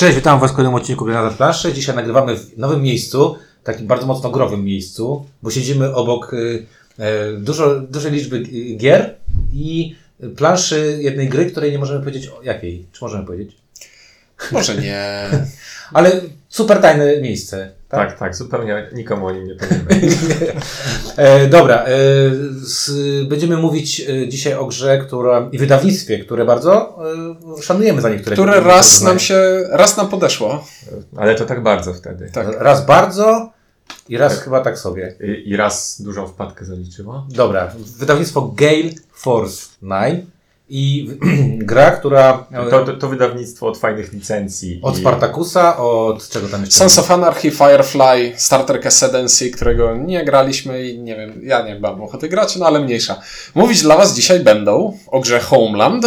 Cześć, witam Was w kolejnym odcinku Granada Planszy. Dzisiaj nagrywamy w nowym miejscu, takim bardzo mocno growym miejscu, bo siedzimy obok y, e, dużo, dużej liczby y, gier i planszy jednej gry, której nie możemy powiedzieć o jakiej. Czy możemy powiedzieć? Może nie. Ale super tajne miejsce. Tak, tak, zupełnie nikomu o nim nie powiemy. E, dobra, e, z, będziemy mówić e, dzisiaj o grze, która i wydawnictwie, które bardzo e, szanujemy za niektóre. Które raz nam się, raz nam podeszło. Ale to tak bardzo wtedy. Tak. Raz bardzo i raz chyba tak sobie. I, I raz dużą wpadkę zaliczyło. Dobra, wydawnictwo Gale Force 9 i gra, która To, to, to wydawnictwo od fajnych licencji. od i- Spartakusa, od czego tam jeszcze? Sons of Anarchy, Firefly, Star Trek Ascendancy, którego nie graliśmy i nie wiem, ja nie mam ochoty grać, no ale mniejsza. Mówić dla Was dzisiaj będą o grze Homeland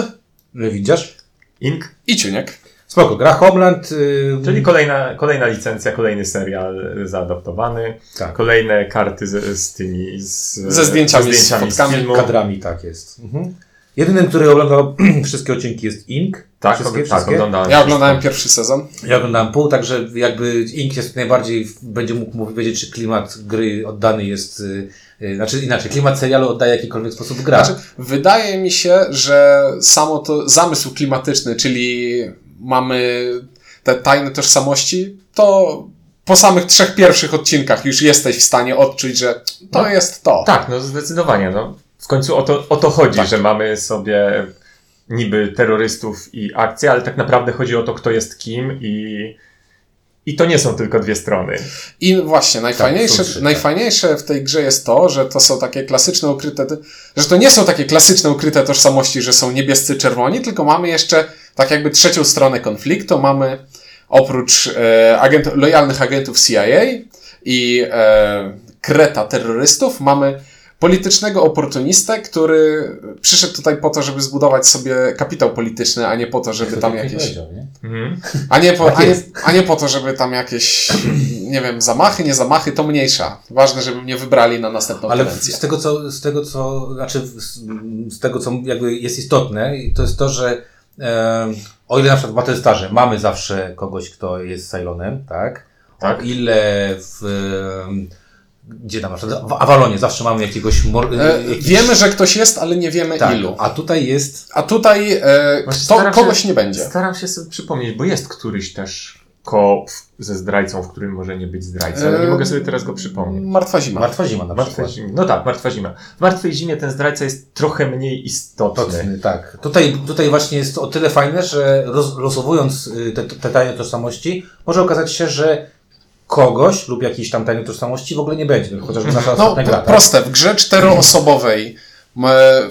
Widzisz? Ink, i Ciuniek. Spoko, gra Homeland. y, czyli kolejna, kolejna licencja, kolejny serial zaadaptowany, tak, kolejne karty z, z tymi. Z, Ze zdjęciami, z fotkami, filmu. kadrami, tak jest. Mhm. Jedynym, który oglądał wszystkie odcinki jest Ink. Tak, wszystkie, tak, wszystkie. oglądałem. Ja oglądałem pierwszy sezon. Ja oglądałem pół, także jakby Ink jest najbardziej, będzie mógł mógł powiedzieć, czy klimat gry oddany jest, y, y, znaczy inaczej, klimat serialu oddaje w jakikolwiek sposób gra. Znaczy, wydaje mi się, że samo to zamysł klimatyczny, czyli mamy te tajne tożsamości, to po samych trzech pierwszych odcinkach już jesteś w stanie odczuć, że to No. jest to. Tak, no zdecydowanie. No. W końcu o to, o to chodzi, Tak. że mamy sobie niby terrorystów i akcje, ale tak naprawdę chodzi o to, kto jest kim i, i to nie są tylko dwie strony. I właśnie, najfajniejsze, są trzy, tak. najfajniejsze w tej grze jest to, że to są takie klasyczne ukryte, że to nie są takie klasyczne ukryte tożsamości, że są niebiescy, czerwoni, tylko mamy jeszcze tak jakby trzecią stronę konfliktu, mamy oprócz e, agent, lojalnych agentów CIA i e, kreta terrorystów, mamy politycznego oportunistę, który przyszedł tutaj po to, żeby zbudować sobie kapitał polityczny, a nie po to, żeby To tam jakieś... nie? Mhm. A nie, po, Tak a, nie, a nie po to, żeby tam jakieś, nie wiem, zamachy, nie zamachy, to mniejsza. Ważne, żeby mnie wybrali na następną Ale kadencję. z tego, co, z tego, co, znaczy, z, tego, co jakby jest istotne, i to jest to, że e, o ile na przykład w Battlestarze mamy zawsze kogoś, kto jest Cylonem, tak? Tak. O ile w, e, gdzie tam w Avalonie zawsze mamy jakiegoś, mor, E, jakiś, wiemy, że ktoś jest, ale nie wiemy tak, ilu. a tutaj jest, A tutaj e, Właśnie to, staram się- kogoś nie będzie. Staram się sobie przypomnieć, bo jest któryś też ko ze zdrajcą, w którym może nie być zdrajcy, ale nie Eee, mogę sobie teraz go przypomnieć. Martwa zima. Martwa Zima na Martwa zima. No tak, Martwa Zima. W Martwej Zimie ten zdrajca jest trochę mniej istotny. Tocny, tak. Tutaj, tutaj właśnie jest o tyle fajne, że roz, rozsowując y, te, te tajne tożsamości, może okazać się, że kogoś lub jakiejś tam tajnej tożsamości w ogóle nie będzie. Chociażby nasza No, ostatnia gra. tak? proste. W grze czteroosobowej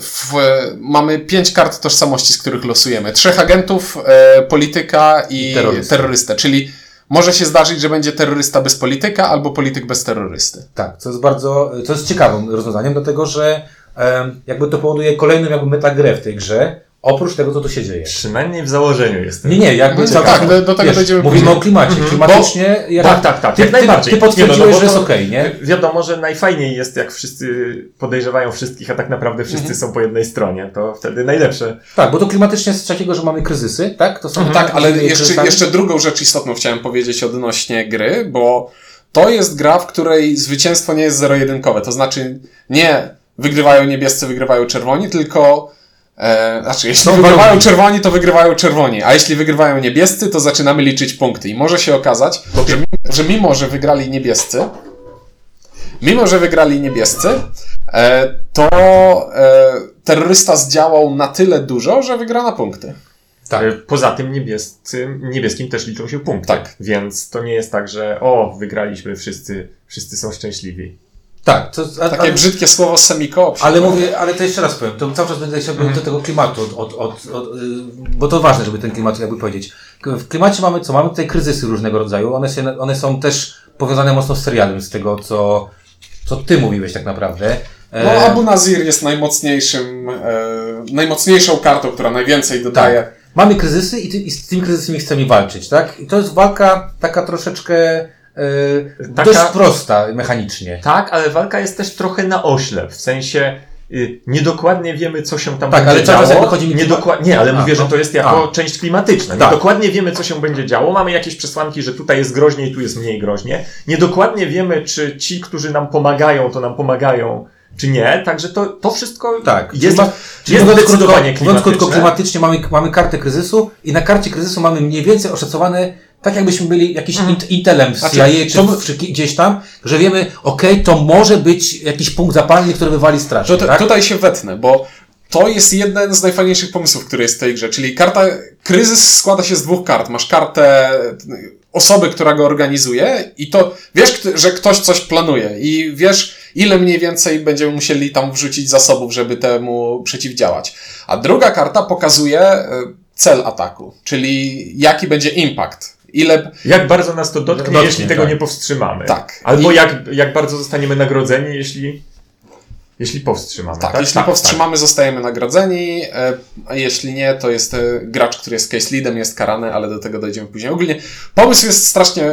w, mamy pięć kart tożsamości, z których losujemy. Trzech agentów, e, polityka i, I terrorystę. terrorystę. Czyli może się zdarzyć, że będzie terrorysta bez polityka albo polityk bez terrorysty. Tak, co jest bardzo, co jest ciekawym rozwiązaniem, dlatego że em, jakby to powoduje kolejną jakby metagrę w tej grze, oprócz tego, co tu się dzieje. Przynajmniej w założeniu jest. Nie, nie, jakby No tak, do- do tego wiesz, będziemy Mówimy później. o klimacie. Klimatycznie, jak, Tak, tak, tak, ty, jak ty, najbardziej. ty potwierdziłeś, Nie, no, no, bo że jest okej, nie? Wiadomo, że najfajniej jest, jak wszyscy podejrzewają wszystkich, a tak naprawdę wszyscy Mhm. są po jednej stronie. To wtedy najlepsze. Tak, bo to klimatycznie jest takiego, że mamy kryzysy, tak? To są Tak, ale jeszcze, kryzysami. jeszcze drugą rzecz istotną chciałem powiedzieć odnośnie gry, bo to jest gra, w której zwycięstwo nie jest zero-jedynkowe. To znaczy nie wygrywają niebiescy, wygrywają czerwoni, tylko e, znaczy jeśli No, wygrywają czerwoni, to wygrywają czerwoni, a jeśli wygrywają niebiescy, to zaczynamy liczyć punkty. I może się okazać, że, że mimo, że wygrali niebiescy, mimo, że wygrali niebiescy, e, to e, terrorysta zdziałał na tyle dużo, że wygra na punkty. Tak. Poza tym niebiescy, niebieskim też liczą się punkty. Tak. Więc to nie jest tak, że o, wygraliśmy, wszyscy, wszyscy są szczęśliwi. Tak, to, a, Takie ale, brzydkie słowo semikoop. ale mówię, ale to jeszcze raz powiem, to cały czas będę chciał Mhm. do tego klimatu, od, od, od, od, y, bo to ważne, żeby ten klimat jakby powiedzieć. W klimacie mamy co? Mamy tutaj kryzysy różnego rodzaju, one, się, one są też powiązane mocno z serialem, z tego co, co ty mówiłeś tak naprawdę. E, No, Abu Nazir jest najmocniejszym, e, najmocniejszą kartą, która najwięcej dodaje. Tak. Mamy kryzysy i, ty, i z tymi kryzysami chcemy walczyć, tak? I to jest walka taka troszeczkę e, Taka- dość prosta mechanicznie. Tak, ale walka jest też trochę na oślep. W sensie y, niedokładnie wiemy, co się tam Tak, ale będzie cały czas działo. jakby chodzi mi- Niedokła- nie, ale A, mówię, że no. to jest jako A. część klimatyczna. Tak. Niedokładnie wiemy, co się będzie działo. Mamy jakieś przesłanki, że tutaj jest groźniej, tu jest mniej groźnie. Niedokładnie wiemy, czy ci, którzy nam pomagają, to nam pomagają, czy nie. Także to, to wszystko Tak. jest, ma- Czyli jest mówiąc krótko, zdecydowanie mówiąc krótko, klimatyczne. klimatycznie mamy, mamy kartę kryzysu i na karcie kryzysu mamy mniej więcej oszacowane, tak jakbyśmy byli jakimś int, intelem z Znaczy, CIA czy, to- czy gdzieś tam, że wiemy, okej, to może być jakiś punkt zapalny, który wywali strasznie, To, tak? Tutaj się wetnę, bo to jest jeden z najfajniejszych pomysłów, który jest w tej grze. Czyli karta, kryzys składa się z dwóch kart. Masz kartę osoby, która go organizuje i to wiesz, że ktoś coś planuje i wiesz, ile mniej więcej będziemy musieli tam wrzucić zasobów, żeby temu przeciwdziałać. A druga karta pokazuje e, cel ataku, czyli jaki będzie impact. Ile, Jak bardzo nas to dotknie, Dotknie, jeśli tego tak. nie powstrzymamy. Tak. Albo I- jak, jak bardzo zostaniemy nagrodzeni, jeśli, jeśli powstrzymamy. Tak, Tak, jeśli tak, powstrzymamy, zostajemy nagrodzeni, e, a jeśli nie, to jest e, gracz, który jest case leadem, jest karany, ale do tego dojdziemy później. Ogólnie pomysł jest strasznie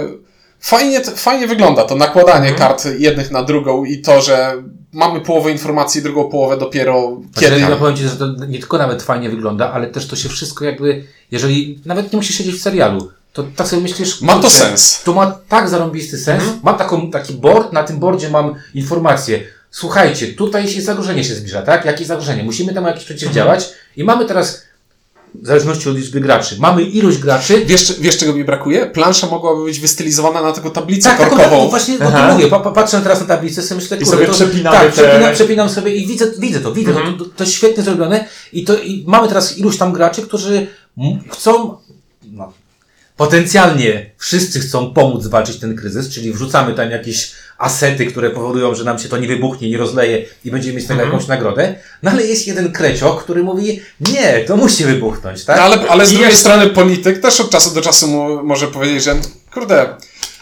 fajnie, fajnie wygląda to nakładanie Mhm. kart jednych na drugą i to, że mamy połowę informacji, drugą połowę dopiero Znaczy, kiedy. Ja powiem Ci, że to nie tylko nawet fajnie wygląda, ale też to się wszystko jakby, jeżeli nawet nie musisz siedzieć w serialu, to tak sobie myślisz... Ma to sens. To ma tak zarąbisty sens. Mhm. Mam taką, taki board, na tym boardzie mam informację. Słuchajcie, tutaj się zagrożenie się zbliża, tak? Jakie zagrożenie? Musimy temu jakieś przeciwdziałać Mhm. i mamy teraz, w zależności od liczby graczy, mamy ilość graczy, Wiesz, wiesz, czego mi brakuje? Plansza mogłaby być wystylizowana na taką tablicę tak, korkową. taką właśnie o tym Aha. mówię. Pa, pa, patrzę teraz na tablicę, sobie myślę, I kurde, sobie to, przepinamy tak, te- przepinam, przepinam sobie i widzę, widzę to, widzę Mhm. to, to, to jest świetnie zrobione i to i mamy teraz iluś tam graczy, którzy chcą, potencjalnie wszyscy chcą pomóc zwalczyć ten kryzys, czyli wrzucamy tam jakieś asety, które powodują, że nam się to nie wybuchnie, nie rozleje i będziemy mieć tego Mhm. jakąś nagrodę, no ale jest jeden kreciok, który mówi, nie, to musi wybuchnąć, tak? No, ale, ale z I drugiej jeszcze- strony polityk też od czasu do czasu mu, może powiedzieć, że kurde,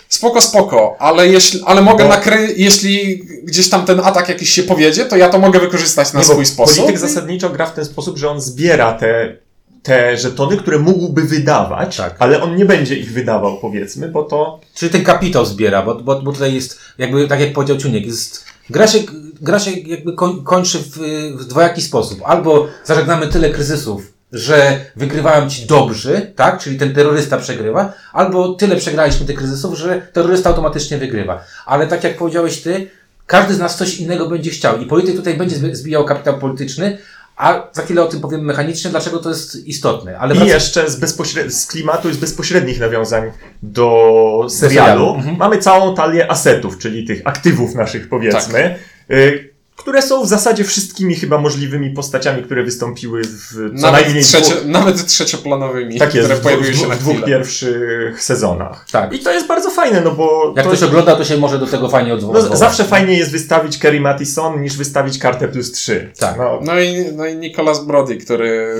spoko, spoko, ale jeśli, ale mogę Bo- nakry, jeśli gdzieś tam ten atak jakiś się powiedzie, to ja to mogę wykorzystać na Nie, bo swój sposób. Polityk zasadniczo gra w ten sposób, że on zbiera te, te żetony, które mógłby wydawać, Tak. ale on nie będzie ich wydawał, powiedzmy, bo to. Czyli ten kapitał zbiera, bo, bo, bo tutaj jest, jakby, tak jak powiedział Ciuniek, jest, gra się, gra się jakby koń, kończy w, w dwojaki sposób. Albo zażegnamy tyle kryzysów, że wygrywają ci dobrzy, tak? Czyli ten terrorysta przegrywa, albo tyle przegraliśmy tych kryzysów, że terrorysta automatycznie wygrywa. Ale tak jak powiedziałeś Ty, każdy z nas coś innego będzie chciał i polityk tutaj będzie zbi- zbijał kapitał polityczny, a za chwilę o tym powiemy mechanicznie, dlaczego to jest istotne. Ale I jeszcze z, z klimatu i z bezpośrednich nawiązań do serialu, serialu, mhm. mamy całą talię asetów, czyli tych aktywów naszych, powiedzmy, y, które są w zasadzie wszystkimi chyba możliwymi postaciami, które wystąpiły w co najmniej nawet, trzecio, dwóch, nawet trzecioplanowymi, tak jest, które pojawiły dwóch- się na w dwóch chwilę. pierwszych sezonach. Tak. I to jest bardzo fajne, no bo Jak to ktoś ogląda, to się może do tego fajnie odwołać. No, zawsze fajniej jest wystawić Kerry Mattison niż wystawić kartę plus 3. Tak. No, No i, no i Nicolas Brody, który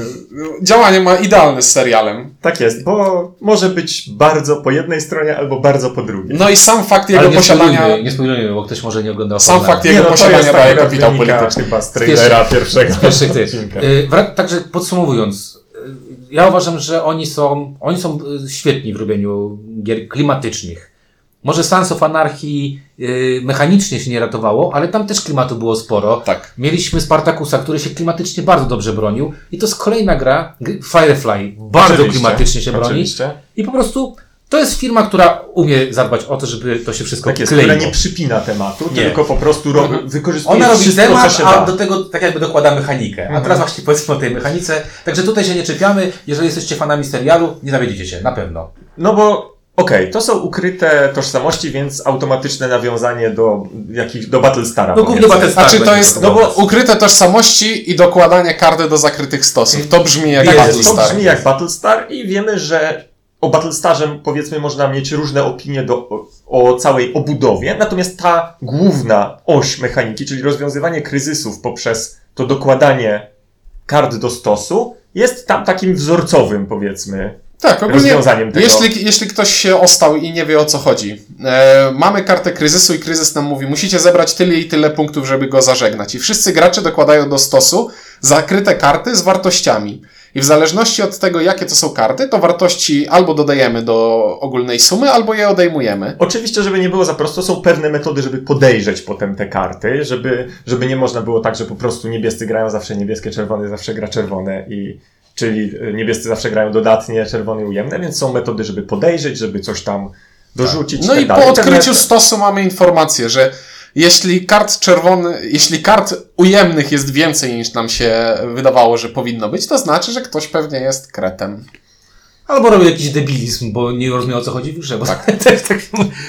działanie ma idealne z serialem. tak jest, bo może być bardzo po jednej stronie albo bardzo po drugiej. No i sam fakt jego Ale nie posiadania, spoilujmy, nie spoilujmy, bo ktoś może nie oglądał sam fakt jego no, posiadania daje akurat kapitał polityczny. Chyba z trailera pierwszego Z pierwszych odcinka. Także podsumowując, y, ja uważam, że oni są, oni są y, świetni w robieniu gier klimatycznych. Może Sons of Anarchy y, mechanicznie się nie ratowało, ale tam też klimatu było sporo. Tak. Mieliśmy Spartakusa, który się klimatycznie bardzo dobrze bronił i to jest kolejna gra, Firefly, bardzo Oczywiście, klimatycznie się broni Oczywiście. i po prostu to jest firma, która umie zadbać o to, żeby to się wszystko Tak jest, kleiło. która nie przypina tematu, Nie. tylko po prostu ro- Mhm. wykorzystuje Ona robi wszystko, temat, co się a da. do tego tak jakby dokłada mechanikę. A Mhm. teraz właśnie powiedzmy o tej mechanice. Także tutaj się nie czepiamy. Jeżeli jesteście fanami serialu, nie zawiedziecie się, na pewno. No bo okej, to są ukryte tożsamości, więc automatyczne nawiązanie do jakich, do Battlestara. No głównie powiedzmy. Battlestar. Znaczy to jest no bo ukryte tożsamości i dokładanie karty do zakrytych stosów. To brzmi jak Tak Battlestar. to brzmi jak Battlestar i wiemy, że o Battlestarze powiedzmy można mieć różne opinie do, o, o całej obudowie, natomiast ta główna oś mechaniki, czyli rozwiązywanie kryzysów poprzez to dokładanie kart do stosu, jest tam takim wzorcowym powiedzmy Tak, ogólnie rozwiązaniem tego. jeśli, jeśli ktoś się ostał i nie wie o co chodzi, e, mamy kartę kryzysu i kryzys nam mówi, musicie zebrać tyle i tyle punktów, żeby go zażegnać. I wszyscy gracze dokładają do stosu zakryte karty z wartościami. I w zależności od tego, jakie to są karty, to wartości albo dodajemy do ogólnej sumy, albo je odejmujemy. Oczywiście, żeby nie było za prosto, są pewne metody, żeby podejrzeć potem te karty, żeby, żeby nie można było tak, że po prostu niebiescy grają zawsze niebieskie, czerwony zawsze gra czerwone i czyli y, niebiescy zawsze grają dodatnie, czerwony ujemne, więc są metody, żeby podejrzeć, żeby coś tam dorzucić. No tak i dalej. po odkryciu stosu mamy informację, że jeśli kart czerwony, jeśli kart ujemnych jest więcej niż nam się wydawało, że powinno być, to znaczy, że ktoś pewnie jest kretem. Albo robił jakiś debilizm, bo nie rozumiał o co chodzi w grze. Bo tak. też tak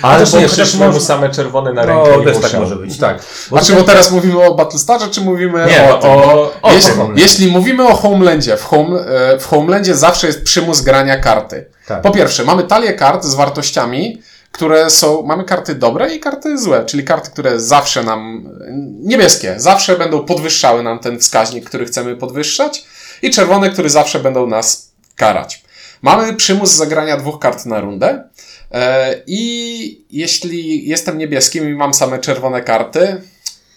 Ale Chociaż bo nie, chociaż chociaż mu same czerwone na rękę No, nie też tak musiał. może być, tak. Bo Znaczy, bo teraz mówimy o Battlestarze, czy mówimy Nie, o, o, o jeśli, jeśli mówimy o Homelandzie, w, home, e, w Homelandzie zawsze jest przymus grania karty. Tak. Po pierwsze, mamy talię kart z wartościami, które są, mamy karty dobre i karty złe, czyli karty, które zawsze nam, niebieskie, zawsze będą podwyższały nam ten wskaźnik, który chcemy podwyższać i czerwone, które zawsze będą nas karać. Mamy przymus zagrania dwóch kart na rundę e, i jeśli jestem niebieskim i mam same czerwone karty,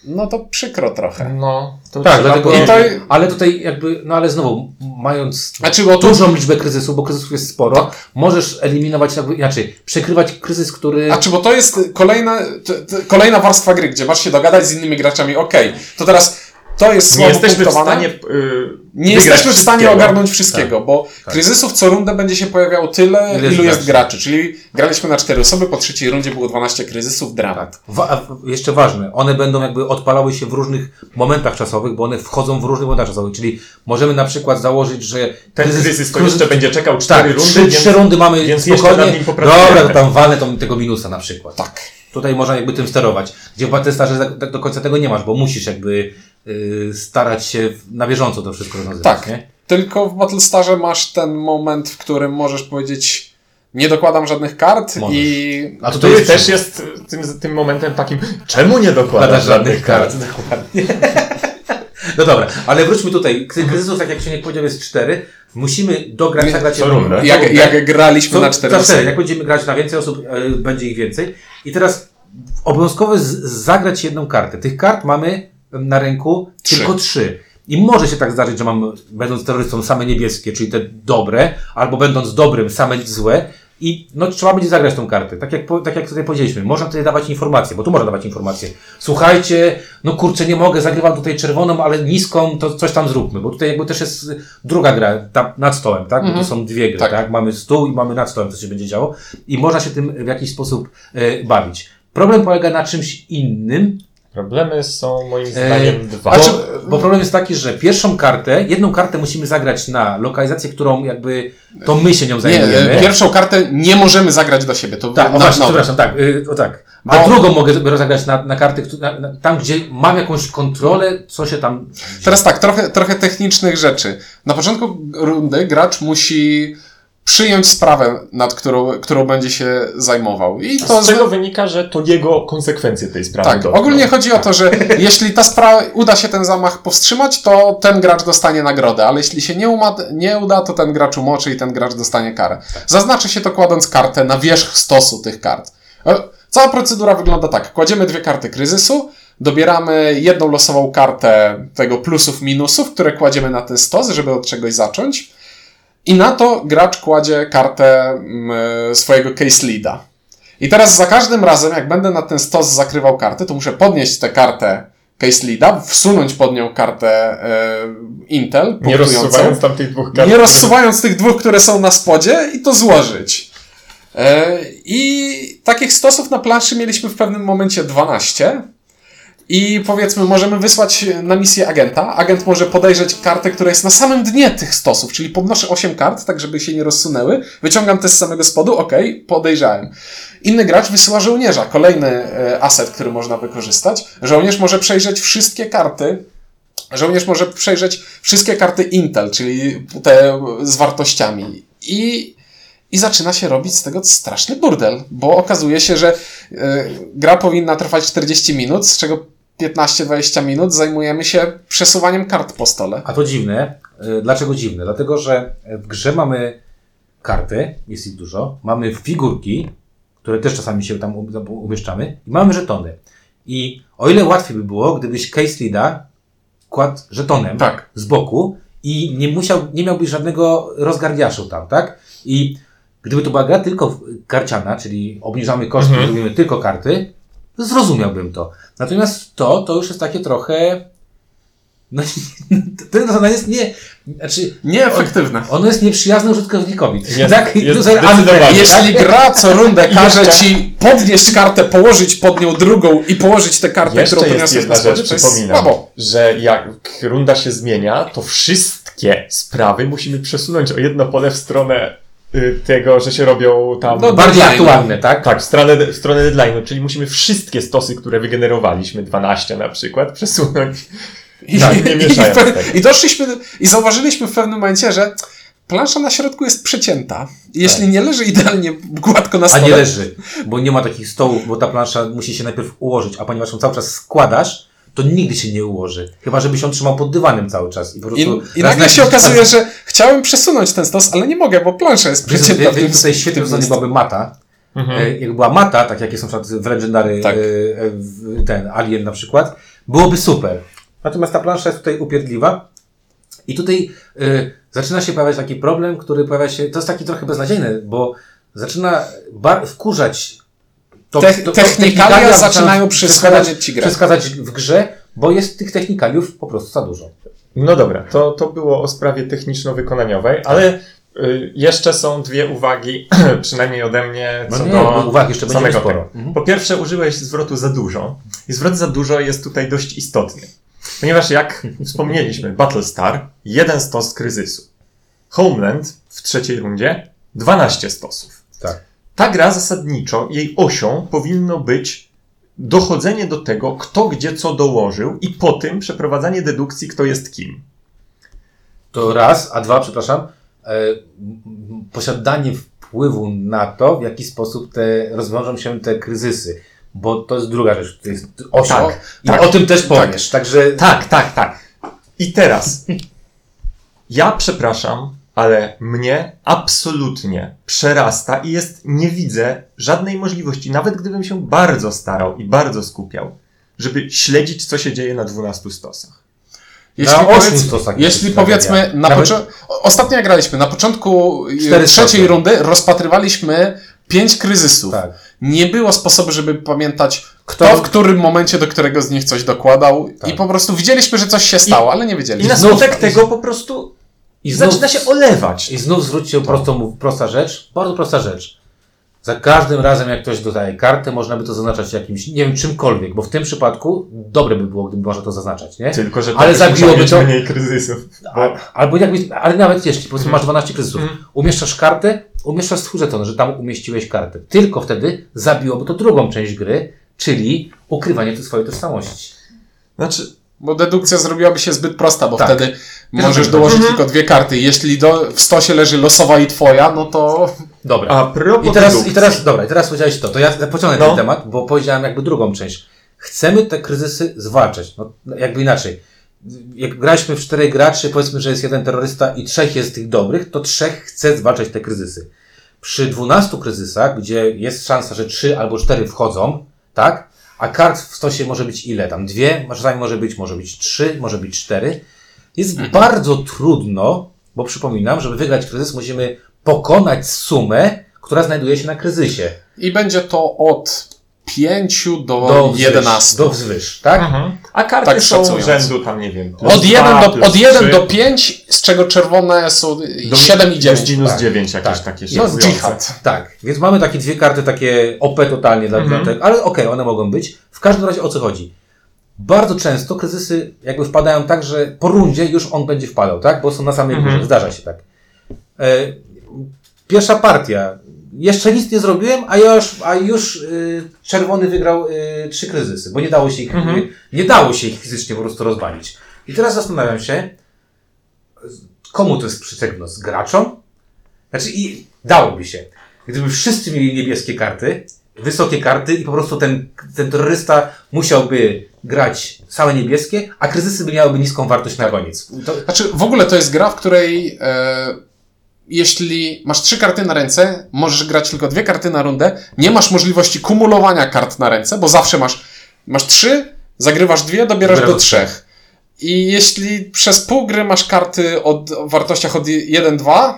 no to przykro trochę. No, to Tak, dlatego, to- ale tutaj jakby, no ale znowu, mając Znaczy, bo tu dużą liczbę kryzysów, bo kryzysów jest sporo, możesz eliminować, inaczej, przekrywać kryzys, który... A czy bo to jest kolejna, t, t, kolejna warstwa gry, gdzie masz się dogadać z innymi graczami. Okej, to teraz to jest nie słabo jesteśmy w stanie y, nie jesteśmy w stanie wszystkiego. ogarnąć wszystkiego, bo kryzysów co rundę będzie się pojawiało tyle, Ile jest ilu jest graczy. Czyli graliśmy na cztery osoby, po trzeciej rundzie było 12 kryzysów, dramat. Wa- a- jeszcze ważne, one będą jakby odpalały się w różnych momentach czasowych, bo one wchodzą w różnych momentach czasowych, czyli możemy na przykład założyć, że Ten kryzys to jeszcze będzie czekał cztery tak, rundy, trzy, więc... trzy rundy mamy więc spokojnie, nad nim popracujemy. dobra, to tam walę tą, tego minusa na przykład. Tak. Tutaj można jakby tym sterować, gdzie w Battlestarze tak, tak do końca tego nie masz, bo musisz jakby starać się na bieżąco to wszystko rozwiązywać, Tak. nie? Tylko w Battlestarze masz ten moment, w którym możesz powiedzieć nie dokładam żadnych kart Możesz. i A To jest, też jest tym, tym momentem takim, czemu nie dokładasz Dokładasz żadnych kart? Dokładnie. No dobra, ale wróćmy tutaj. Kry- Kryzysów, tak jak się nie powiedział, jest cztery. Musimy dograć, Nie, zagrać co jedną rundę. jak, jak graliśmy To- na cztery osoby. Jak będziemy grać na więcej osób, e, będzie ich więcej. I teraz obowiązkowo zagrać jedną kartę. Tych kart mamy na ręku Trzy. tylko trzy. I może się tak zdarzyć, że mam, będąc terrorystą, same niebieskie, czyli te dobre, albo będąc dobrym, same złe. I no, trzeba będzie zagrać tą kartę. Tak jak, tak jak tutaj powiedzieliśmy, można tutaj dawać informacje, bo tu można dawać informacje. Słuchajcie, no kurczę, nie mogę, zagrywam tutaj czerwoną, ale niską, to coś tam zróbmy. Bo tutaj jakby też jest druga gra, ta, nad stołem, tak? Bo to są dwie gry, Tak. tak. Mamy stół i mamy nad stołem, co się będzie działo. I można się tym w jakiś sposób e, bawić. Problem polega na czymś innym, Problemy są moim zdaniem dwa. bo, Znaczy- bo problem jest taki, że pierwszą kartę, jedną kartę musimy zagrać na lokalizację, którą jakby to my się nią Nie, zajmujemy. e, pierwszą kartę nie możemy zagrać do siebie. To Tak, o na, właśnie, przepraszam, tak, y, o tak. A drugą mogę dopiero zagrać na, na karty, na, na, tam gdzie mam jakąś kontrolę, co się tam... Teraz tak, trochę, trochę technicznych rzeczy. Na początku rundy gracz musi przyjąć sprawę, nad którą, którą będzie się zajmował. I to Z czego wynika, że to jego konsekwencje tej sprawy Tak, dotkną. ogólnie chodzi o to, że jeśli ta sprawa, uda się ten zamach powstrzymać, to ten gracz dostanie nagrodę, ale jeśli się nie, uma, nie uda, to ten gracz umoczy i ten gracz dostanie karę. Zaznaczy się to kładąc kartę na wierzch stosu tych kart. E, Cała procedura wygląda tak. Kładziemy dwie karty kryzysu, dobieramy jedną losową kartę tego plusów, minusów, które kładziemy na ten stos, żeby od czegoś zacząć. I na to gracz kładzie kartę mm, swojego case leada. I teraz za każdym razem, jak będę na ten stos zakrywał karty, to muszę podnieść tę kartę case leada, wsunąć pod nią kartę e, Intel, Nie rozsuwając tam tych dwóch kart. nie rozsuwając tych dwóch, które są na spodzie i to złożyć. E, I takich stosów na planszy mieliśmy w pewnym momencie 12. I powiedzmy, możemy wysłać na misję agenta. Agent może podejrzeć kartę, która jest na samym dnie tych stosów, czyli podnoszę 8 kart, tak żeby się nie rozsunęły. Wyciągam te z samego spodu, ok, podejrzałem. Inny gracz wysyła żołnierza, kolejny e, aset, który można wykorzystać. Żołnierz może przejrzeć wszystkie karty, Żołnierz może przejrzeć wszystkie karty Intel, czyli te z wartościami. I, I zaczyna się robić z tego straszny burdel, bo okazuje się, że y, gra powinna trwać 40 minut, z czego 15-20 minut zajmujemy się przesuwaniem kart po stole. A to dziwne. Y, Dlaczego dziwne? Dlatego, że w grze mamy karty, jest ich dużo, mamy figurki, które też czasami się tam um- umieszczamy i mamy żetony. I o ile łatwiej by było, gdybyś case leada kładł żetonem Tak. z boku i nie musiał, nie miałbyś żadnego rozgardiaszu tam, tak? I gdyby to była gra tylko karciana, czyli obniżamy koszty, Mhm. robimy tylko karty, zrozumiałbym to. Natomiast to, to już jest takie trochę, no, to, jest nie, znaczy, Nieefektywne. ono jest nieprzyjazne użytkownikowi. Jest- tak? jest To jest zdecydowanie. unfair, Jeśli tak? gra co rundę każe jeszcze- ci podnieść kartę, położyć pod nią drugą i położyć tę kartę, Jeszcze którą jest jedna rzecz, to jest przypominam, słabo. że jak runda się zmienia, to wszystkie sprawy musimy przesunąć o jedno pole w stronę tego, że się robią tam... No, Bardziej aktualne, tak? Tak, w stronę, w stronę deadline'u, czyli musimy wszystkie stosy, które wygenerowaliśmy, 12 na przykład, przesunąć. I, Tak, nie i, mieszając i, tego. I doszliśmy, i zauważyliśmy w pewnym momencie, że plansza na środku jest przecięta. I Jeśli nie leży idealnie gładko na A stole, nie leży, bo nie ma takich stołów, bo ta plansza musi się najpierw ułożyć, a ponieważ ją cały czas składasz, to nigdy się nie ułoży. Chyba, żebyś ją trzymał pod dywanem cały czas. I, po I, prostu I raz nagle na się czas- okazuje, że chciałem przesunąć ten stos, ale nie mogę, bo plansza jest przeciętna. tym- wiesz, tutaj w świetnie byłaby mata. E, Jak była mata, tak jak jest na przykład w Legendary Tak. e, e, w- ten Alien na przykład, byłoby super. Natomiast ta plansza jest tutaj upierdliwa i tutaj e, zaczyna się pojawiać taki problem, który pojawia się, to jest taki trochę beznadziejny, bo zaczyna bar- wkurzać to, Te- technikalia zaczynają przeszkadzać ci grę. przeszkadzać w grze, bo jest tych technikaliów po prostu za dużo. No dobra, to, to było o sprawie techniczno-wykonaniowej, ale y, jeszcze są dwie uwagi, przynajmniej ode mnie, No co nie, do bo uwagi jeszcze samego sporo. Mhm. Po pierwsze, użyłeś zwrotu za dużo. I zwrot za dużo jest tutaj dość istotny. Ponieważ jak wspomnieliśmy, Battlestar, jeden stos kryzysu. Homeland w trzeciej rundzie 12 stosów. Tak. Ta gra zasadniczo, jej osią powinno być dochodzenie do tego, kto gdzie co dołożył i po tym przeprowadzanie dedukcji, kto jest kim. To raz, a dwa, przepraszam, e, posiadanie wpływu na to, w jaki sposób te, rozwiążą się te kryzysy. Bo to jest druga rzecz, to jest osią. Tak, I tak, o tym też powiesz. Także Tak, tak, tak. I teraz. Ja przepraszam, ale mnie absolutnie przerasta i jest, nie widzę żadnej możliwości, nawet gdybym się bardzo starał i bardzo skupiał, żeby śledzić, co się dzieje na 12 stosach. Jeśli, Na powiedz, stosach jeśli powiedzmy, na Nawet- ostatnio jak graliśmy, na początku y, trzeciej rundy rozpatrywaliśmy pięć kryzysów. tak. Nie było sposobu, żeby pamiętać, kto Kto- w którym momencie do którego z nich coś dokładał Tak. i po prostu widzieliśmy, że coś się stało, ale nie I wiedzieliśmy. na znów- skutek tego po prostu I znów, zaczyna się olewać. I znów zwróćcie prostą, prosta rzecz, bardzo prosta rzecz. Za każdym razem, jak ktoś dodaje kartę, można by to zaznaczać jakimś, nie wiem, czymkolwiek, bo w tym przypadku dobre by było, gdyby można to zaznaczać, nie? Tylko, że to Ale zabiłoby to- mniej kryzysów. Bo... Albo jakbyś, ale nawet jeśli, powiedzmy masz 12 kryzysów, Mhm. umieszczasz kartę, umieszczasz swój żeton, że tam umieściłeś kartę. Tylko wtedy zabiłoby to drugą część gry, czyli ukrywanie tej swojej tożsamości. Znaczy, Bo dedukcja zrobiłaby się zbyt prosta, bo Tak. wtedy możesz dołożyć Mhm. tylko dwie karty. Jeśli do, w stosie leży losowa i twoja, no to Dobra. a propos I teraz, dedukcji. I teraz, dobra, i teraz powiedziałeś to, to ja pociągnę No. ten temat, bo powiedziałem jakby drugą część. Chcemy te kryzysy zwalczać, no jakby inaczej. Jak graliśmy w czterech graczy, powiedzmy, że jest jeden terrorysta i trzech jest tych dobrych, to trzech chce zwalczać te kryzysy. Przy 12 kryzysach, gdzie jest szansa, że trzy albo cztery wchodzą, tak? A kart w stosie może być ile? Tam dwie, czasami może być, może być trzy, może być cztery. Jest bardzo trudno, bo przypominam, żeby wygrać kryzys, musimy pokonać sumę, która znajduje się na kryzysie. i będzie to od 5 do, Do wzwyż, 11. Do wzwyż, tak? Mhm. A karty Tak są szacując. rzędu tam, nie wiem. Od plus 1 dwa, do, od 1 trzy, do 5, z czego czerwone są do 7 i 9. Minus tak. 9 jakieś Tak. takie No, dżihad. Tak, więc mamy takie dwie karty, takie OP totalnie dla, Mhm. dla ale okej, one mogą być. W każdym razie o co chodzi? Bardzo często kryzysy jakby wpadają tak, że po rundzie już on będzie wpadał, tak? Bo są na samej Mhm. górze, zdarza się tak. E, pierwsza partia. Jeszcze nic nie zrobiłem, a już, a już y, czerwony wygrał y, trzy kryzysy, bo nie dało się ich, Mhm. y, nie dało się ich fizycznie po prostu rozwalić. I teraz zastanawiam się, komu to jest przycegność? Graczom? Znaczy i dałoby się. Gdyby wszyscy mieli niebieskie karty, wysokie karty i po prostu ten, ten terrorysta musiałby grać same niebieskie, a kryzysy by miałyby niską wartość na koniec. To, Znaczy, w ogóle to jest gra, w której e, jeśli masz trzy karty na ręce, możesz grać tylko dwie karty na rundę. Nie masz możliwości kumulowania kart na ręce, bo zawsze masz, masz trzy, zagrywasz dwie, dobierasz do trzech. I jeśli przez pół gry masz karty od o wartościach od 1-2,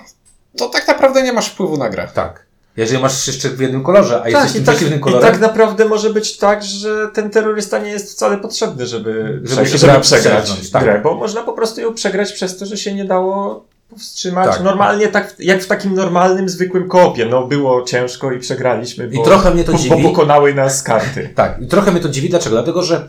to tak naprawdę nie masz wpływu na grę. Tak. Jeżeli masz jeszcze w jednym kolorze, a jesteś i, tym tak, przeciwnym I kolorem, tak naprawdę może być tak, że ten terrorysta nie jest wcale potrzebny, żeby, Żeby żeby przegrać przegrać, tak. grę, bo można po prostu ją przegrać przez to, że się nie dało powstrzymać. Tak. Normalnie, tak jak w takim normalnym, zwykłym koopie. No było ciężko i przegraliśmy, bo, I trochę mnie to bo, dziwi. bo pokonały nas karty. Tak, i trochę mnie to dziwi. Dlaczego? Dlatego, że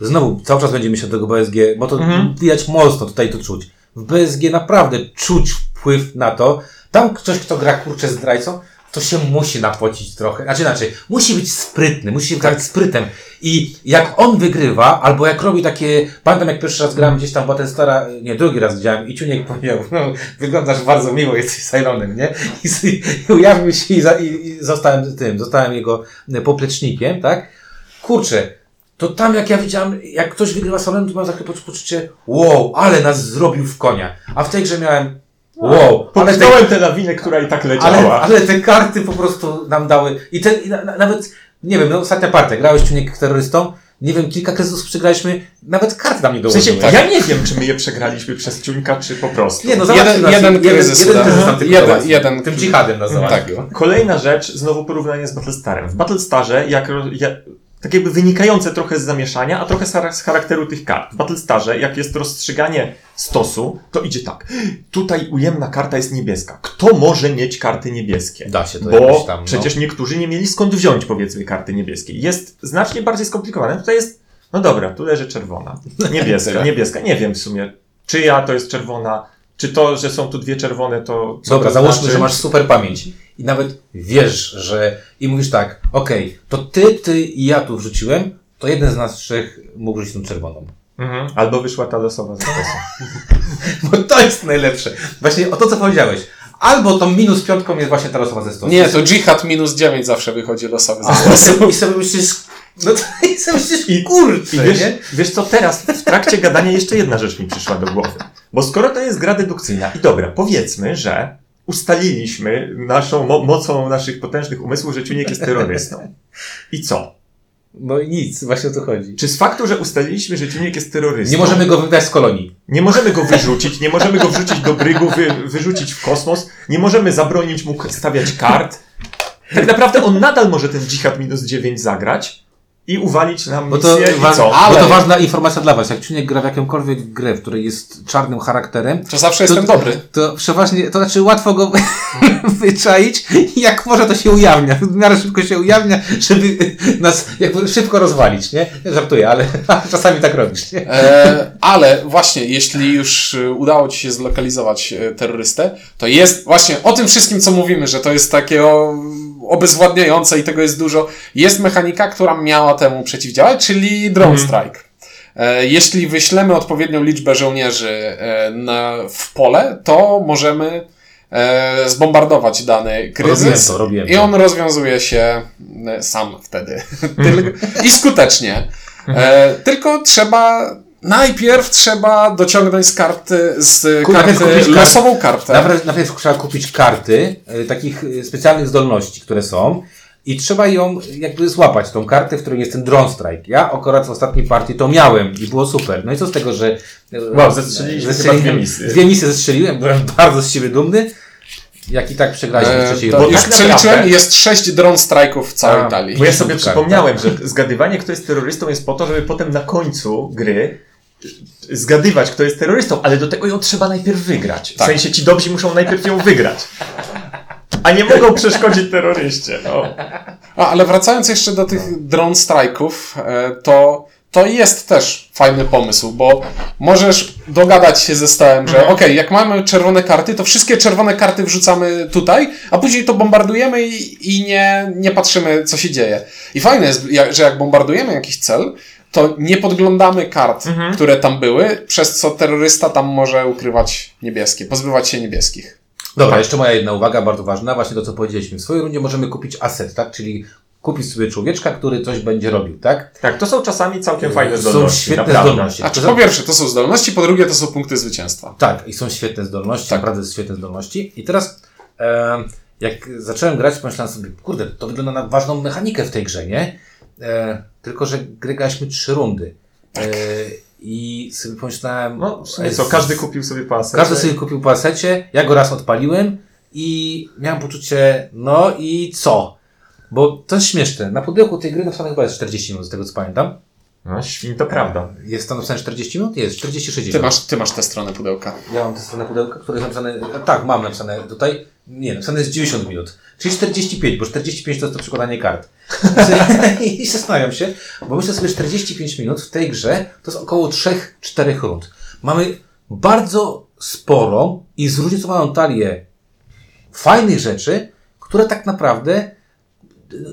znowu cały czas będziemy się do tego BSG, bo to Mhm. widać mocno tutaj to czuć. W BSG naprawdę czuć wpływ na to. Tam ktoś, kto gra kurczę zdrajcą, to się musi napocić trochę. Znaczy inaczej, musi być sprytny, musi Tak. grać sprytem. I jak on wygrywa, albo jak robi takie, pamiętam jak pierwszy raz grałem gdzieś tam Battlestara, nie, drugi raz widziałem i Ciuniek powiedział, no, wyglądasz bardzo miło, jesteś Cylonem, nie? I, i ujawnił się i, za, i, i zostałem tym, zostałem jego poplecznikiem, tak? Kurczę, to tam jak ja widziałem, jak ktoś wygrywa Cylonem, to mam takie poc- poczucie, wow, ale nas zrobił w konia. A w tej grze miałem, wow, ale te, tę lawinę, która i tak ale, leciała. ale te karty po prostu nam dały. I, ten, i na, na, nawet, nie wiem, no ostatnia partia, grałeś Ciuniek terrorystą, nie wiem, kilka kryzysów przegraliśmy, nawet karty nam nie W dołożyły. sensie, Tak. ja nie wiem, czy my je przegraliśmy przez ciuńka, czy po prostu. Nie, no Jeden- nas, jeden kryzys, jeden, kryzys Jeden- załatwił. jeden. Tym dżihadem nas Tak. Kolejna rzecz, znowu porównanie z Battlestarem. W Battlestarze, jak, jak, tak jakby wynikające trochę z zamieszania, a trochę z chara- z charakteru tych kart. W Battlestarze, jak jest rozstrzyganie stosu, to idzie tak. Tutaj ujemna karta jest niebieska. Kto może mieć karty niebieskie? Da się to Bo tam, no. przecież niektórzy nie mieli skąd wziąć, powiedzmy, karty niebieskiej. Jest znacznie bardziej skomplikowane. Tutaj jest, no dobra, tu leży czerwona. Niebieska, niebieska. Nie wiem w sumie, czyja to jest czerwona. Czy to, że są tu dwie czerwone, to. Dobra, to załóżmy, znaczy? że masz super pamięć i nawet wiesz, że i mówisz tak, okej, to ty, ty i ja tu wrzuciłem, to jeden z nas trzech mógł rzucić tą czerwoną. Mhm. Albo wyszła ta losowa z stosu. Bo to jest najlepsze. Właśnie o to, co powiedziałeś. Albo tą minus piątką jest właśnie ta losowa ze stosu. Nie, to Jihad minus 9 zawsze wychodzi losowy ze stosu. I sobie myślisz, no to i sobie myślisz, I- kurczę, I wiesz, nie? wiesz co, teraz w trakcie gadania jeszcze jedna rzecz mi przyszła do głowy. Bo skoro to jest gra dedukcyjna i dobra, powiedzmy, że ustaliliśmy naszą mo- mocą naszych potężnych umysłów, że Ciuniek jest terrorystą. I co? No i nic, właśnie o to chodzi. Czy z faktu, że ustaliliśmy, że Ciuniek jest terrorystą, Nie możemy go wybrać z kolonii. nie możemy go wyrzucić, nie możemy go wrzucić do brygu, wy, wyrzucić w kosmos, nie możemy zabronić mu stawiać kart. Tak naprawdę on nadal może ten dżihad minus 9 zagrać i uwalić nam Bo to, misję i wa- co? bo Ale- to ważna informacja dla Was. Jak Czuniek gra w jakąkolwiek grę, w której jest czarnym charakterem, To zawsze jestem to, dobry. To przeważnie, to znaczy łatwo go wyczaić i jak może to się ujawnia. W miarę szybko się ujawnia, żeby nas jakby szybko rozwalić, nie? Żartuję, ale czasami tak robisz, nie? E, ale właśnie, jeśli już e, udało Ci się zlokalizować e, terrorystę, to jest właśnie o tym wszystkim, co mówimy, że to jest takie o, obezwładniające i tego jest dużo. Jest mechanika, która miała temu przeciwdziałać, czyli drone strike. E, Jeśli wyślemy odpowiednią liczbę żołnierzy e, na, w pole, to możemy e, zbombardować dany kryzys. Robiłem to, robiłem I on rozwiązuje się e, sam wtedy. Tylko, I skutecznie. E, tylko trzeba. Najpierw trzeba dociągnąć z karty, z Ku- najpierw karty losową kartę. Najpierw, najpierw trzeba kupić karty e, takich e, specjalnych zdolności, które są i trzeba ją jakby złapać, tą kartę, w której jest ten drone strike. Ja akurat w ostatniej partii to miałem i było super. No i co z tego, że e, Wow, zestrzeliliśmy chyba dwie misje. Dwie misje zestrzeliłem, byłem bardzo z siebie dumny. Jak i tak przegraliśmy w E, trzeciej rundzie. już tak przeliczyłem jest sześć drone strike'ów w całej A, talii. Bo ja sobie przypomniałem, że zgadywanie, kto jest terrorystą, jest po to, żeby potem na końcu gry zgadywać, kto jest terrorystą, ale do tego ją trzeba najpierw wygrać. W Tak. sensie ci dobrzy muszą najpierw ją wygrać. A nie mogą przeszkodzić terroryście. No. A, ale wracając jeszcze do tych drone strike'ów, e, to, to jest też fajny pomysł, bo możesz dogadać się ze stołem, że okej, jak mamy czerwone karty, to wszystkie czerwone karty wrzucamy tutaj, a później to bombardujemy i, i nie, nie patrzymy, co się dzieje. I fajne jest, że jak bombardujemy jakiś cel, to nie podglądamy kart, które tam były, przez co terrorysta tam może ukrywać niebieskie, pozbywać się niebieskich. Dobra, jeszcze moja jedna uwaga, bardzo ważna, właśnie to, co powiedzieliśmy. W swojej rundzie możemy kupić asset, tak? Czyli kupić sobie człowieczka, który coś będzie robił, tak? Tak, to są czasami całkiem fajne Są zdolności. świetne naprawdę. zdolności. A czy Tylko po pierwsze to są zdolności, po drugie to są punkty zwycięstwa. Tak, i są świetne zdolności, Tak. naprawdę świetne zdolności. I teraz, e, jak zacząłem grać, pomyślałem sobie, kurde, to wygląda na ważną mechanikę w tej grze, nie? E, tylko, że gry graliśmy trzy rundy. E, i sobie pomyślałem, No, w sumie e, co, każdy kupił sobie pasek. każdy sobie kupił po asecie, ja go raz odpaliłem i miałem poczucie, no i co? Bo to jest śmieszne. Na pudełku tej gry napisane chyba jest 40 minut, z tego co pamiętam. No, świn, to prawda. Jest tam napisane 40 minut? Jest, 40-60. Ty masz, ty masz tę stronę pudełka. Ja mam tę stronę pudełka, które jest napisane, tak, mam napisane tutaj, nie, napisane jest 90 minut, czyli 45, bo 45 to jest to przekładanie kart. I zastanawiam się, bo myślę sobie 45 minut w tej grze to jest około 3-4 rund. Mamy bardzo sporą i zróżnicowaną talię fajnych rzeczy, które tak naprawdę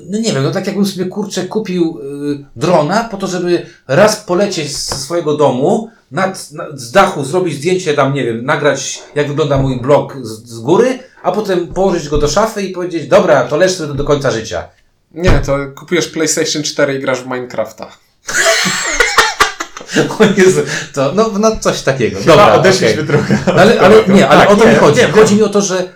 no nie wiem, no tak jakbym sobie kurczę kupił y, drona po to, żeby raz polecieć ze swojego domu, nad, nad, z dachu zrobić zdjęcie tam, nie wiem, nagrać jak wygląda mój blog z, z góry, a potem położyć go do szafy i powiedzieć, dobra, to leż sobie do, końca życia. Nie, to kupujesz PlayStation 4 i grasz w Minecrafta. O Jezu, to, no, no coś takiego. Chyba Dobra, odeszliśmy okej. trochę. No, ale, ale nie, ale Tak, o to nie, mi chodzi. wiem, chodzi mi o to, że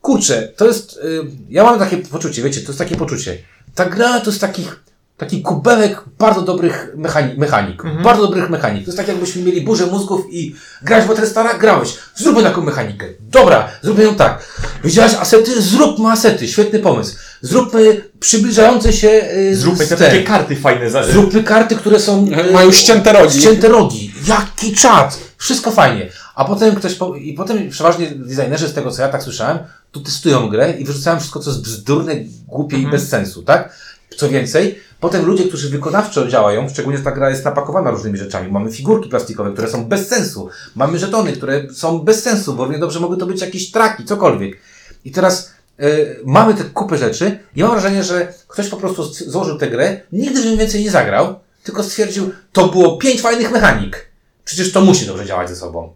kurczę, to jest. Y, ja mam takie poczucie, wiecie, to jest takie poczucie. Ta gra to jest takich, taki kubełek bardzo dobrych mechani mechanik. Bardzo dobrych mechanik. To jest tak, jakbyśmy mieli burzę mózgów i grałeś w Battlestara, grałeś. Zróbmy taką mechanikę. Dobra, zróbmy ją tak. Widziałaś asety? Zróbmy asety. Świetny pomysł. Zróbmy przybliżające się. Y, Zróbmy te takie karty fajne. Za... Zróbmy karty, które są. e, Mają ścięte rogi. Ścięte rogi. Jaki czad! Wszystko fajnie. A potem ktoś. Po... I potem przeważnie designerzy, z tego co ja tak słyszałem, tu testują grę i wyrzucają wszystko, co jest bzdurne, głupie i bez sensu, tak? Co więcej, potem ludzie, którzy wykonawczo działają, szczególnie ta gra jest napakowana różnymi rzeczami. Mamy figurki plastikowe, które są bez sensu. Mamy żetony, które są bez sensu, bo równie dobrze mogły to być jakieś traki, cokolwiek. I teraz y, mamy tę kupę rzeczy i mam wrażenie, że ktoś po prostu złożył tę grę, nigdy w nią więcej nie zagrał, tylko stwierdził, to było pięć fajnych mechanik. Przecież to musi dobrze działać ze sobą.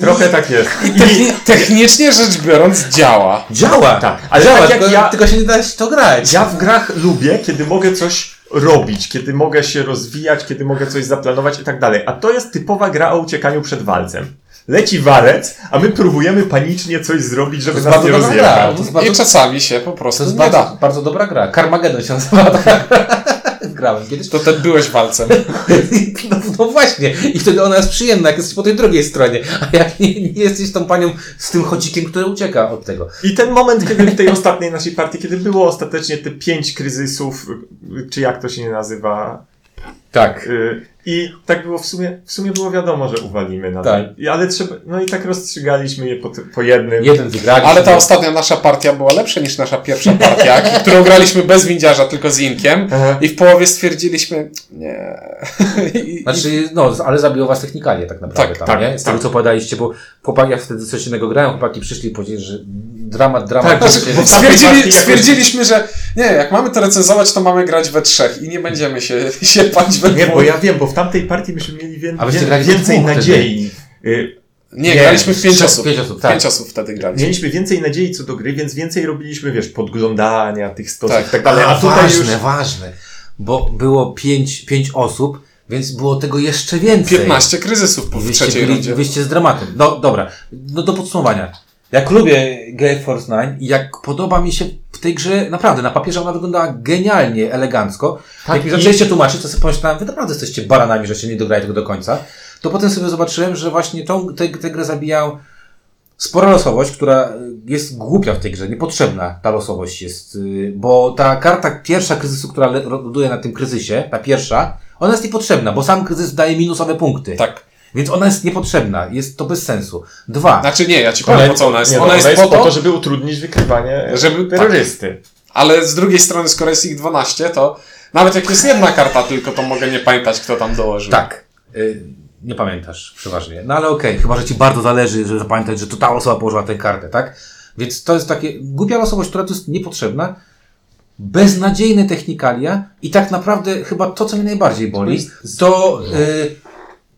Trochę tak jest. Techni technicznie rzecz biorąc działa. Działa! Tak, ale działa, tak jak tylko, ja- tylko się nie da się to grać. Ja w grach lubię, kiedy mogę coś robić, kiedy mogę się rozwijać, kiedy mogę coś zaplanować i tak dalej. A to jest typowa gra o uciekaniu przed walcem. Leci walec, a my próbujemy panicznie coś zrobić, żeby jest nas bardzo nie dobra gra. rozjechał. To jest I czasami się po to prostu jest nie bardzo, da. bardzo dobra gra. Carmageddon się nazywa. Grałem kiedyś. To ten byłeś walcem. No, no właśnie. I wtedy ona jest przyjemna, jak jesteś po tej drugiej stronie. A jak nie, nie jesteś tą panią z tym chodzikiem, który ucieka od tego. I ten moment, kiedy w tej ostatniej naszej partii, kiedy było ostatecznie te pięć kryzysów, czy jak to się nie nazywa, Tak. y, i tak było w sumie, w sumie było wiadomo, że uwalimy na Tak. Ale trzeba, no i tak rozstrzygaliśmy je po, po jednym. Jeden wygraliśmy. Ale ta ostatnia nasza partia była lepsza niż nasza pierwsza partia, którą graliśmy bez windziarza, tylko z Inkiem. Aha. I w połowie stwierdziliśmy, nie. I, Znaczy, no, ale zabiło was technikalia tak naprawdę Tak, tam, tak, nie? Z tego tak. co opowiadaliście, bo chłopaki, ja wtedy coś innego grałem, chłopaki przyszli i powiedzieli, że dramat, dramat. Tak, się- bo- Stwierdzili, stwierdziliśmy, że nie, jak mamy to recenzować, to mamy grać we trzech i nie będziemy się siepać we Nie, bo ja wiem, bo w tamtej partii myśmy mieli grali we więcej nadziei. Y, Nie, Nie, graliśmy w pięć osób. pięć osób, tak. Pięć osób wtedy graliśmy. Mieliśmy więcej nadziei co do gry, więc więcej robiliśmy, wiesz, podglądania tych stosów Tak. i tak dalej. A A, tutaj ważne, już ważne. Bo było pięć, pięć osób, więc było tego jeszcze więcej. 15 kryzysów po wyście, trzeciej byli, rundzie. wyście z dramatem. No dobra, no do podsumowania. Jak lubię Gale Force 9 i jak podoba mi się w tej grze, naprawdę, na papierze ona wyglądała genialnie, elegancko. Tak, jak mi zaczęliście tłumaczyć, to sobie pomyślałem, wy naprawdę jesteście baranami, że się nie dograli tego do końca. To potem sobie zobaczyłem, że właśnie tą, tę, tę grę zabijał spora losowość, która jest głupia w tej grze, niepotrzebna ta losowość jest, y, bo ta karta pierwsza kryzysu, która ląduje na tym kryzysie, ta pierwsza, ona jest niepotrzebna, bo sam kryzys daje minusowe punkty. Tak. Więc ona jest niepotrzebna, jest to bez sensu. Dwa. Znaczy nie, ja ci powiem po co ona jest. nie, no, ona jest po to, żeby utrudnić wykrywanie Żeby- żeby terrorysty. ale z drugiej strony, skoro jest ich 12, to nawet jak jest jedna karta tylko, to mogę nie pamiętać, kto tam dołożył. Tak. Y, nie pamiętasz przeważnie. No ale okej, chyba, że ci bardzo zależy, żeby zapamiętać, że to ta osoba położyła tę kartę, tak? Więc to jest takie głupia losowość, która tu jest niepotrzebna. Beznadziejne technikalia i tak naprawdę chyba to, co mnie najbardziej boli, to y,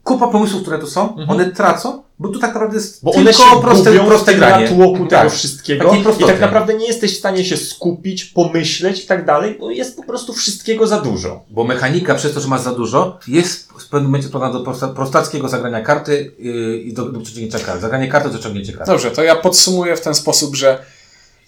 kupa pomysłów, które tu są, one tracą, bo tu tak naprawdę jest Bo tylko one się proste, proste granie. natłoku Tak. tego wszystkiego i tak naprawdę nie jesteś w stanie się skupić, pomyśleć i tak dalej, bo jest po prostu wszystkiego za dużo. Bo mechanika przez to, że masz za dużo, jest w pewnym momencie skłonna do prosta, prostackiego zagrania karty yy, i do, do przeciągnięcia karty. Zagranie karty do ciągnięcia karty. Dobrze, to ja podsumuję w ten sposób, że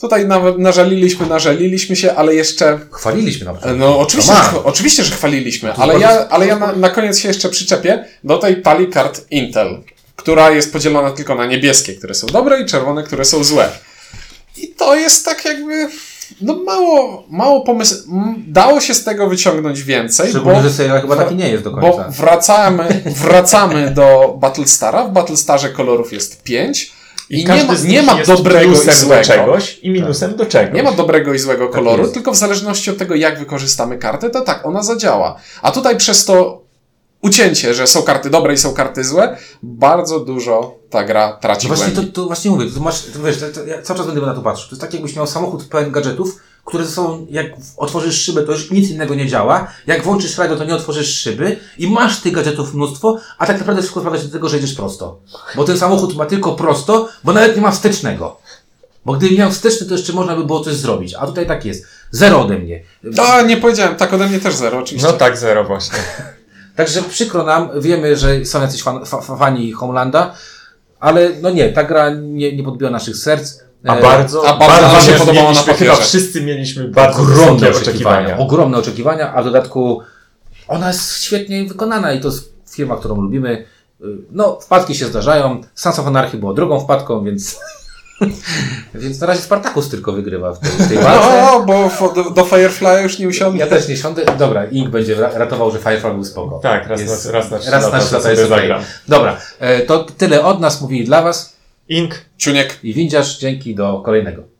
Tutaj nawet nażaliliśmy, nażaliliśmy się, ale jeszcze Chwaliliśmy na początku. No, oczywiście, że, chwa- oczywiście, że chwaliliśmy, ale ja, ale ja na, na koniec się jeszcze przyczepię do tej talii kart Intel, która jest podzielona tylko na niebieskie, które są dobre i czerwone, które są złe. I to jest tak jakby, no mało, mało pomysł, dało się z tego wyciągnąć więcej, Szczególnie, bo, że serial chyba taki nie jest do bo końca. wracamy, wracamy do Battlestara, w Battlestarze kolorów jest 5 i, nie każdy ma, z nie ma dobrego i złego. czegoś i minusem do czegoś. Nie ma dobrego i złego koloru, jest. tylko w zależności od tego, jak wykorzystamy kartę, to tak, ona zadziała. A tutaj przez to ucięcie, że są karty dobre i są karty złe, bardzo dużo ta gra traci No właśnie, to, to właśnie mówię, to masz, to wiesz, to, to, ja cały czas będę na to patrzył. To jest tak, jakbyś miał samochód pełen gadżetów, które są, jak otworzysz szybę, to już nic innego nie działa. Jak włączysz radio, to nie otworzysz szyby i masz tych gadżetów mnóstwo, a tak naprawdę wszystko sprowadza się do tego, że jedziesz prosto. Bo ten samochód ma tylko prosto, bo nawet nie ma wstecznego. Bo gdyby miał wsteczny, to jeszcze można by było coś zrobić. A tutaj tak jest. Zero ode mnie. A, nie powiedziałem, tak ode mnie też zero, oczywiście. No tak, zero właśnie. Także przykro nam, wiemy, że są jacyś fan, fa, fa, fani Homelanda, ale no nie, ta gra nie, nie podbiła naszych serc. A E, bardzo, a bardzo bardzo się podobało na papierze. Chyba wszyscy mieliśmy bardzo ogromne oczekiwania. oczekiwania. Ogromne oczekiwania, a w dodatku ona jest świetnie wykonana i to jest firma, którą lubimy. Y, No, wpadki się zdarzają. Sons of Anarchy było drugą wpadką, więc. więc na razie Spartacus tylko wygrywa w tej, w tej walce. No, bo do, do Firefly już nie usiądę. Ja też nie siądę. Dobra, Ink będzie ra- ratował, że Firefly był spoko. Tak, raz Jest- na, raz na trzy raz na lata trzy lata sobie jest zagram. Dobra, e, to tyle od nas mówili dla Was Ink Ciuniek. i Windziarz. Dzięki do kolejnego.